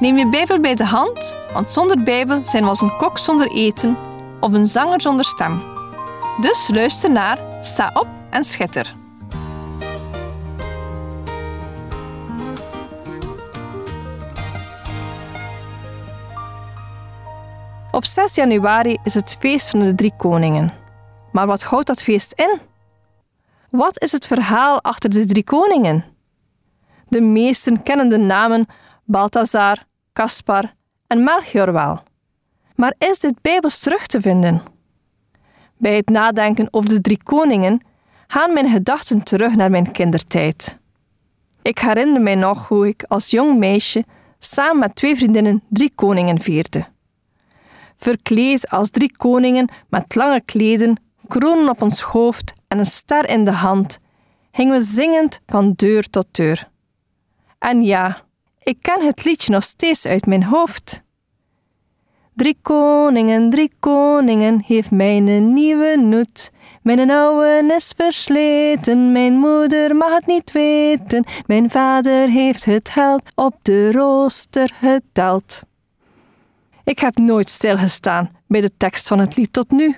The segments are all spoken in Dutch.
Neem je Bijbel bij de hand, want zonder Bijbel zijn we als een kok zonder eten of een zanger zonder stem. Dus luister naar, sta op en schitter. Op 6 januari is het feest van de drie koningen. Maar wat houdt dat feest in? Wat is het verhaal achter de drie koningen? De meesten kennen de namen Balthazar, Caspar en Melchior wel. Maar is dit bijbels terug te vinden? Bij het nadenken over de drie koningen gaan mijn gedachten terug naar mijn kindertijd. Ik herinner mij nog hoe ik als jong meisje samen met twee vriendinnen drie koningen vierde. Verkleed als drie koningen met lange kleden, kronen op ons hoofd en een ster in de hand, gingen we zingend van deur tot deur. En ja, ik ken het liedje nog steeds uit mijn hoofd. Drie koningen, drie koningen, heeft mijn nieuwe noet. Mijn oude is versleten, mijn moeder mag het niet weten. Mijn vader heeft het geld op de rooster geteld. Ik heb nooit stilgestaan bij de tekst van het lied tot nu.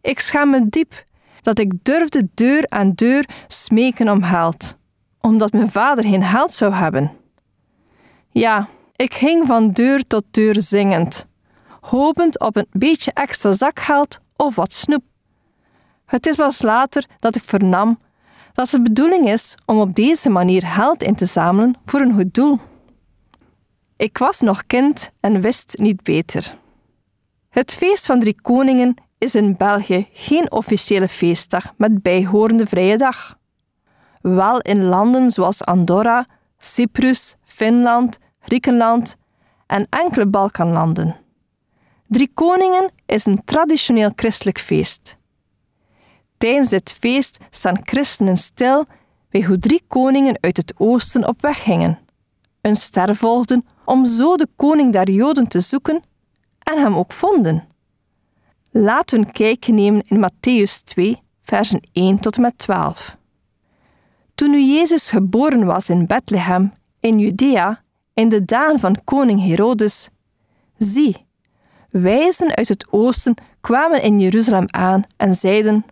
Ik schaam me diep dat ik durfde deur aan deur smeken om geld, omdat mijn vader geen geld zou hebben. Ja, ik ging van deur tot deur zingend, hopend op een beetje extra zakgeld of wat snoep. Het is pas later dat ik vernam dat het de bedoeling is om op deze manier geld in te zamelen voor een goed doel. Ik was nog kind en wist niet beter. Het feest van Drie Koningen is in België geen officiële feestdag met bijhorende vrije dag. Wel in landen zoals Andorra, Cyprus, Finland, Griekenland en enkele Balkanlanden. Drie Koningen is een traditioneel christelijk feest. Tijdens dit feest staan christenen stil bij hoe drie koningen uit het oosten op weg gingen. Een ster volgden om zo de koning der Joden te zoeken en hem ook vonden. Laten we een kijkje nemen in Matthäus 2, versen 1 tot en met 12. Toen nu Jezus geboren was in Bethlehem in Judea, in de dagen van koning Herodes, zie, wijzen uit het oosten kwamen in Jeruzalem aan en zeiden: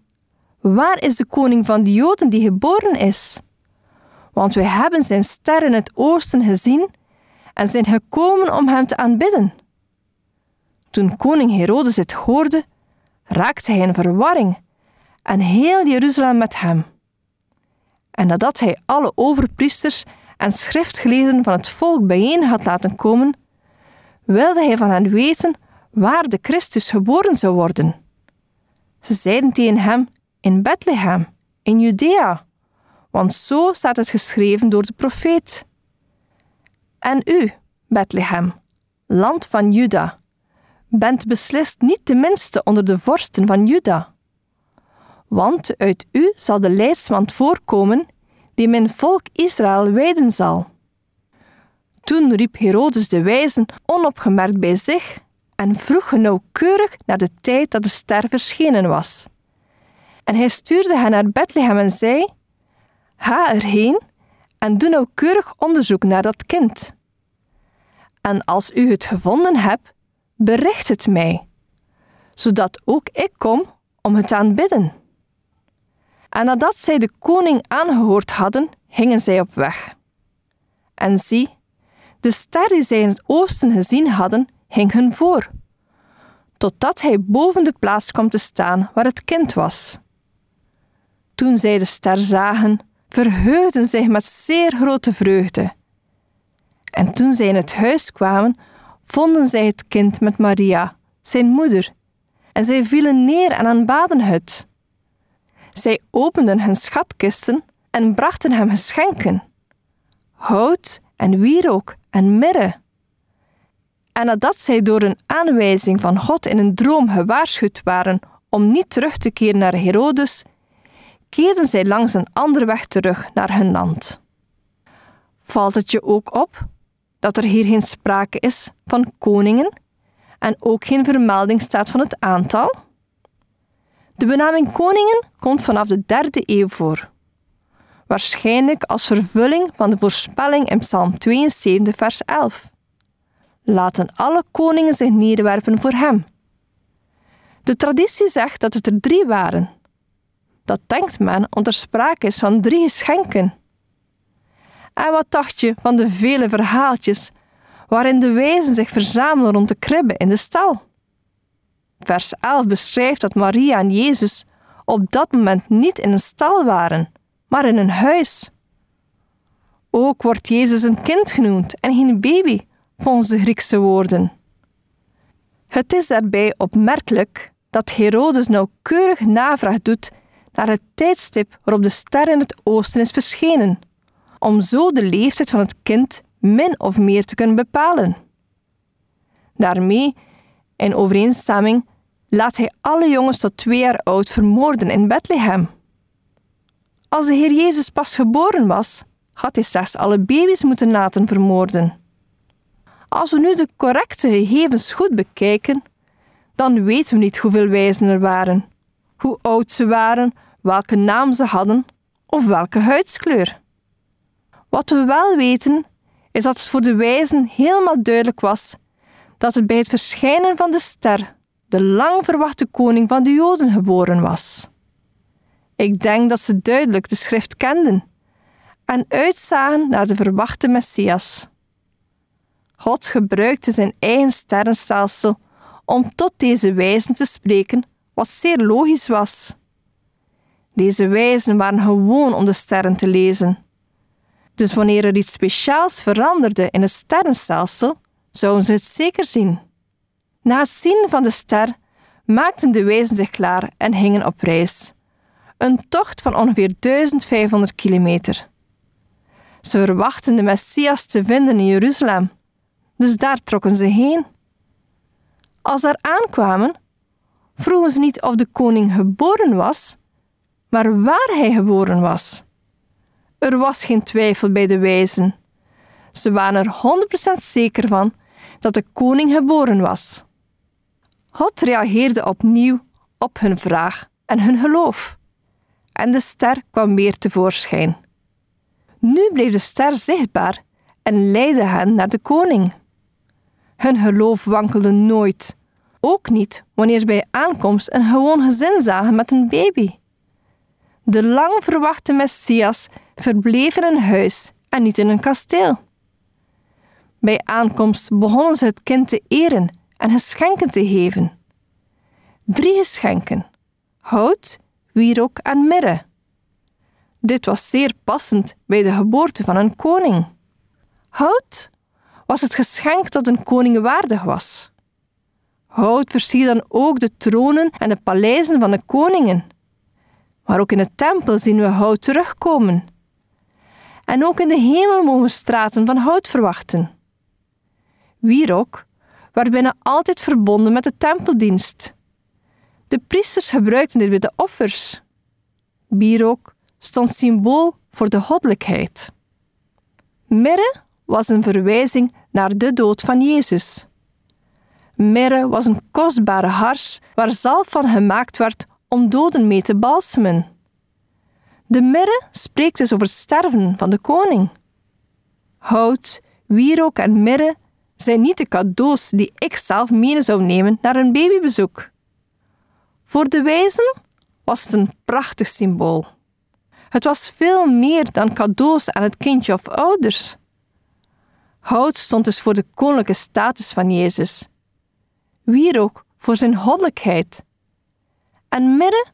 Waar is de koning van de Joden die geboren is? Want wij hebben zijn ster in het oosten gezien en zijn gekomen om hem te aanbidden. Toen koning Herodes het hoorde, raakte hij in verwarring en heel Jeruzalem met hem. En nadat hij alle overpriesters en schriftgeleerden van het volk bijeen had laten komen, wilde hij van hen weten waar de Christus geboren zou worden. Ze zeiden tegen hem in Bethlehem, in Judea, want zo staat het geschreven door de profeet. En u, Bethlehem, land van Juda, bent beslist niet de minste onder de vorsten van Juda. Want uit u zal de leidsman voorkomen die mijn volk Israël wijden zal. Toen riep Herodes de wijzen onopgemerkt bij zich en vroeg nauwkeurig naar de tijd dat de ster verschenen was. En hij stuurde hen naar Bethlehem en zei: Ga erheen en doe nauwkeurig onderzoek naar dat kind. En als u het gevonden hebt, bericht het mij, zodat ook ik kom om het aanbidden. En nadat zij de koning aangehoord hadden, gingen zij op weg. En zie, de ster die zij in het oosten gezien hadden, ging hun voor, totdat hij boven de plaats kwam te staan waar het kind was. Toen zij de ster zagen, verheugden zich met zeer grote vreugde. En toen zij in het huis kwamen, vonden zij het kind met Maria, zijn moeder, en zij vielen neer en aanbaden het. Zij openden hun schatkisten en brachten hem geschenken: hout en wierook en mirre. En nadat zij door een aanwijzing van God in een droom gewaarschuwd waren om niet terug te keren naar Herodes, keerden zij langs een andere weg terug naar hun land. Valt het je ook op dat er hier geen sprake is van koningen en ook geen vermelding staat van het aantal? De benaming koningen komt vanaf de derde eeuw voor. Waarschijnlijk als vervulling van de voorspelling in Psalm 72, vers 11. Laten alle koningen zich neerwerpen voor hem. De traditie zegt dat het er drie waren. Dat denkt men omdat er sprake is van drie geschenken. En wat dacht je van de vele verhaaltjes waarin de wijzen zich verzamelen rond de kribbe in de stal? Vers 11 beschrijft dat Maria en Jezus op dat moment niet in een stal waren, maar in een huis. Ook wordt Jezus een kind genoemd en geen baby, volgens de Griekse woorden. Het is daarbij opmerkelijk dat Herodes nauwkeurig navraag doet naar het tijdstip waarop de ster in het oosten is verschenen, om zo de leeftijd van het kind min of meer te kunnen bepalen. Daarmee, in overeenstemming, laat hij alle jongens tot twee jaar oud vermoorden in Bethlehem. Als de Heer Jezus pas geboren was, had hij slechts alle baby's moeten laten vermoorden. Als we nu de correcte gegevens goed bekijken, dan weten we niet hoeveel wijzen er waren, hoe oud ze waren, welke naam ze hadden of welke huidskleur. Wat we wel weten, is dat het voor de wijzen helemaal duidelijk was dat het bij het verschijnen van de ster de lang verwachte koning van de Joden geboren was. Ik denk dat ze duidelijk de schrift kenden en uitzagen naar de verwachte Messias. God gebruikte zijn eigen sterrenstelsel om tot deze wijzen te spreken, wat zeer logisch was. Deze wijzen waren gewoon om de sterren te lezen. Dus wanneer er iets speciaals veranderde in het sterrenstelsel, zouden ze het zeker zien. Na het zien van de ster maakten de wijzen zich klaar en gingen op reis. Een tocht van ongeveer 1500 kilometer. Ze verwachten de Messias te vinden in Jeruzalem, dus daar trokken ze heen. Als ze daar aankwamen, vroegen ze niet of de koning geboren was, maar waar hij geboren was. Er was geen twijfel bij de wijzen. Ze waren er 100% zeker van dat de koning geboren was. God reageerde opnieuw op hun vraag en hun geloof. En de ster kwam weer tevoorschijn. Nu bleef de ster zichtbaar en leidde hen naar de koning. Hun geloof wankelde nooit, ook niet wanneer ze bij aankomst een gewoon gezin zagen met een baby. De lang verwachte Messias verbleef in een huis en niet in een kasteel. Bij aankomst begonnen ze het kind te eren en geschenken te geven. Drie geschenken: hout, wierook en mirre. Dit was zeer passend bij de geboorte van een koning. Hout was het geschenk dat een koning waardig was. Hout versiert dan ook de tronen en de paleizen van de koningen. Maar ook in de tempel zien we hout terugkomen. En ook in de hemel mogen we straten van hout verwachten. Wierook bijna altijd verbonden met de tempeldienst. De priesters gebruikten dit bij de offers. Wierook stond symbool voor de goddelijkheid. Mirre was een verwijzing naar de dood van Jezus. Mirre was een kostbare hars waar zalf van gemaakt werd om doden mee te balsemen. De mirre spreekt dus over sterven van de koning. Hout, wierook en mirre zijn niet de cadeaus die ik zelf mee zou nemen naar een babybezoek. Voor de wijzen was het een prachtig symbool. Het was veel meer dan cadeaus aan het kindje of ouders. Hout stond dus voor de koninklijke status van Jezus. Wierook voor zijn goddelijkheid. En mirre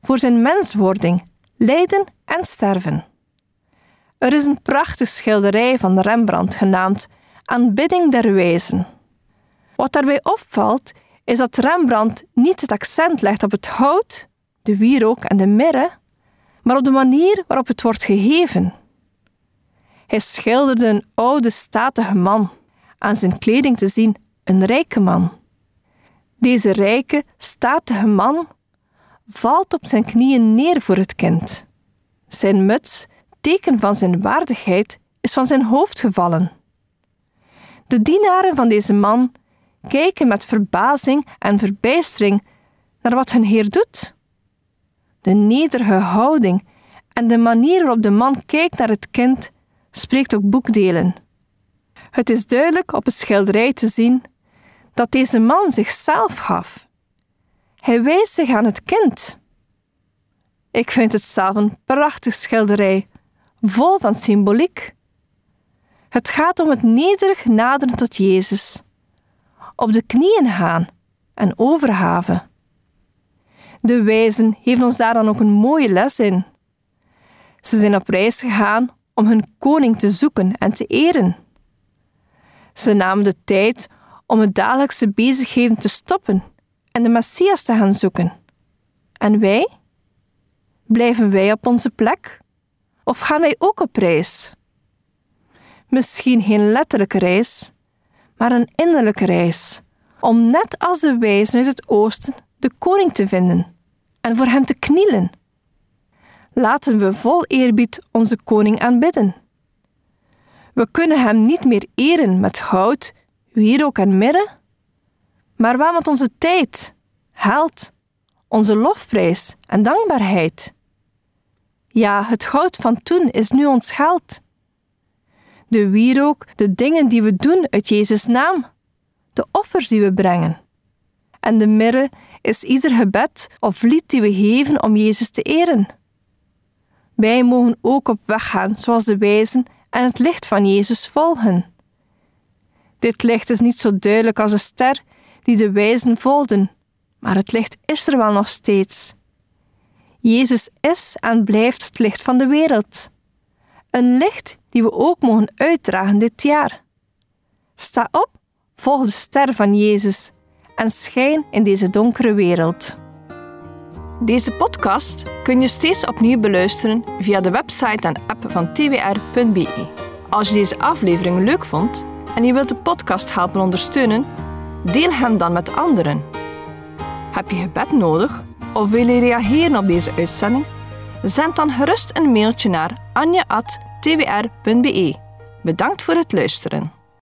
voor zijn menswording, lijden en sterven. Er is een prachtig schilderij van Rembrandt genaamd Aanbidding der Wijzen. Wat daarbij opvalt, is dat Rembrandt niet het accent legt op het hout, de wierook en de mirre, maar op de manier waarop het wordt gegeven. Hij schilderde een oude, statige man. Aan zijn kleding te zien een rijke man. Deze rijke, statige man valt op zijn knieën neer voor het kind. Zijn muts, teken van zijn waardigheid, is van zijn hoofd gevallen. De dienaren van deze man kijken met verbazing en verbijstering naar wat hun Heer doet. De nederige houding en de manier waarop de man kijkt naar het kind spreekt ook boekdelen. Het is duidelijk op een schilderij te zien dat deze man zichzelf gaf. Hij wijst zich aan het kind. Ik vind het zelf een prachtig schilderij, vol van symboliek. Het gaat om het nederig naderen tot Jezus, op de knieën gaan en overhaven. De wijzen geven ons daar dan ook een mooie les in. Ze zijn op reis gegaan om hun koning te zoeken en te eren. Ze namen de tijd om het dagelijkse bezigheden te stoppen en de Messias te gaan zoeken. En wij? Blijven wij op onze plek? Of gaan wij ook op reis? Misschien geen letterlijke reis, maar een innerlijke reis, om net als de wijzen uit het oosten de koning te vinden en voor hem te knielen. Laten we vol eerbied onze koning aanbidden. We kunnen hem niet meer eren met goud, wierook en mirre, maar wel met onze tijd, geld, onze lofprijs en dankbaarheid. Ja, het goud van toen is nu ons geld. De wierook, de dingen die we doen uit Jezus' naam, de offers die we brengen. En de mirre is ieder gebed of lied die we geven om Jezus te eren. Wij mogen ook op weg gaan zoals de wijzen en het licht van Jezus volgen. Dit licht is niet zo duidelijk als de ster die de wijzen volgden, maar het licht is er wel nog steeds. Jezus is en blijft het licht van de wereld. Een licht die we ook mogen uitdragen dit jaar. Sta op, volg de ster van Jezus en schijn in deze donkere wereld. Deze podcast kun je steeds opnieuw beluisteren via de website en app van twr.be. Als je deze aflevering leuk vond en je wilt de podcast helpen ondersteunen, deel hem dan met anderen. Heb je gebed nodig of wil je reageren op deze uitzending? Zend dan gerust een mailtje naar anja.twr.be. Bedankt voor het luisteren.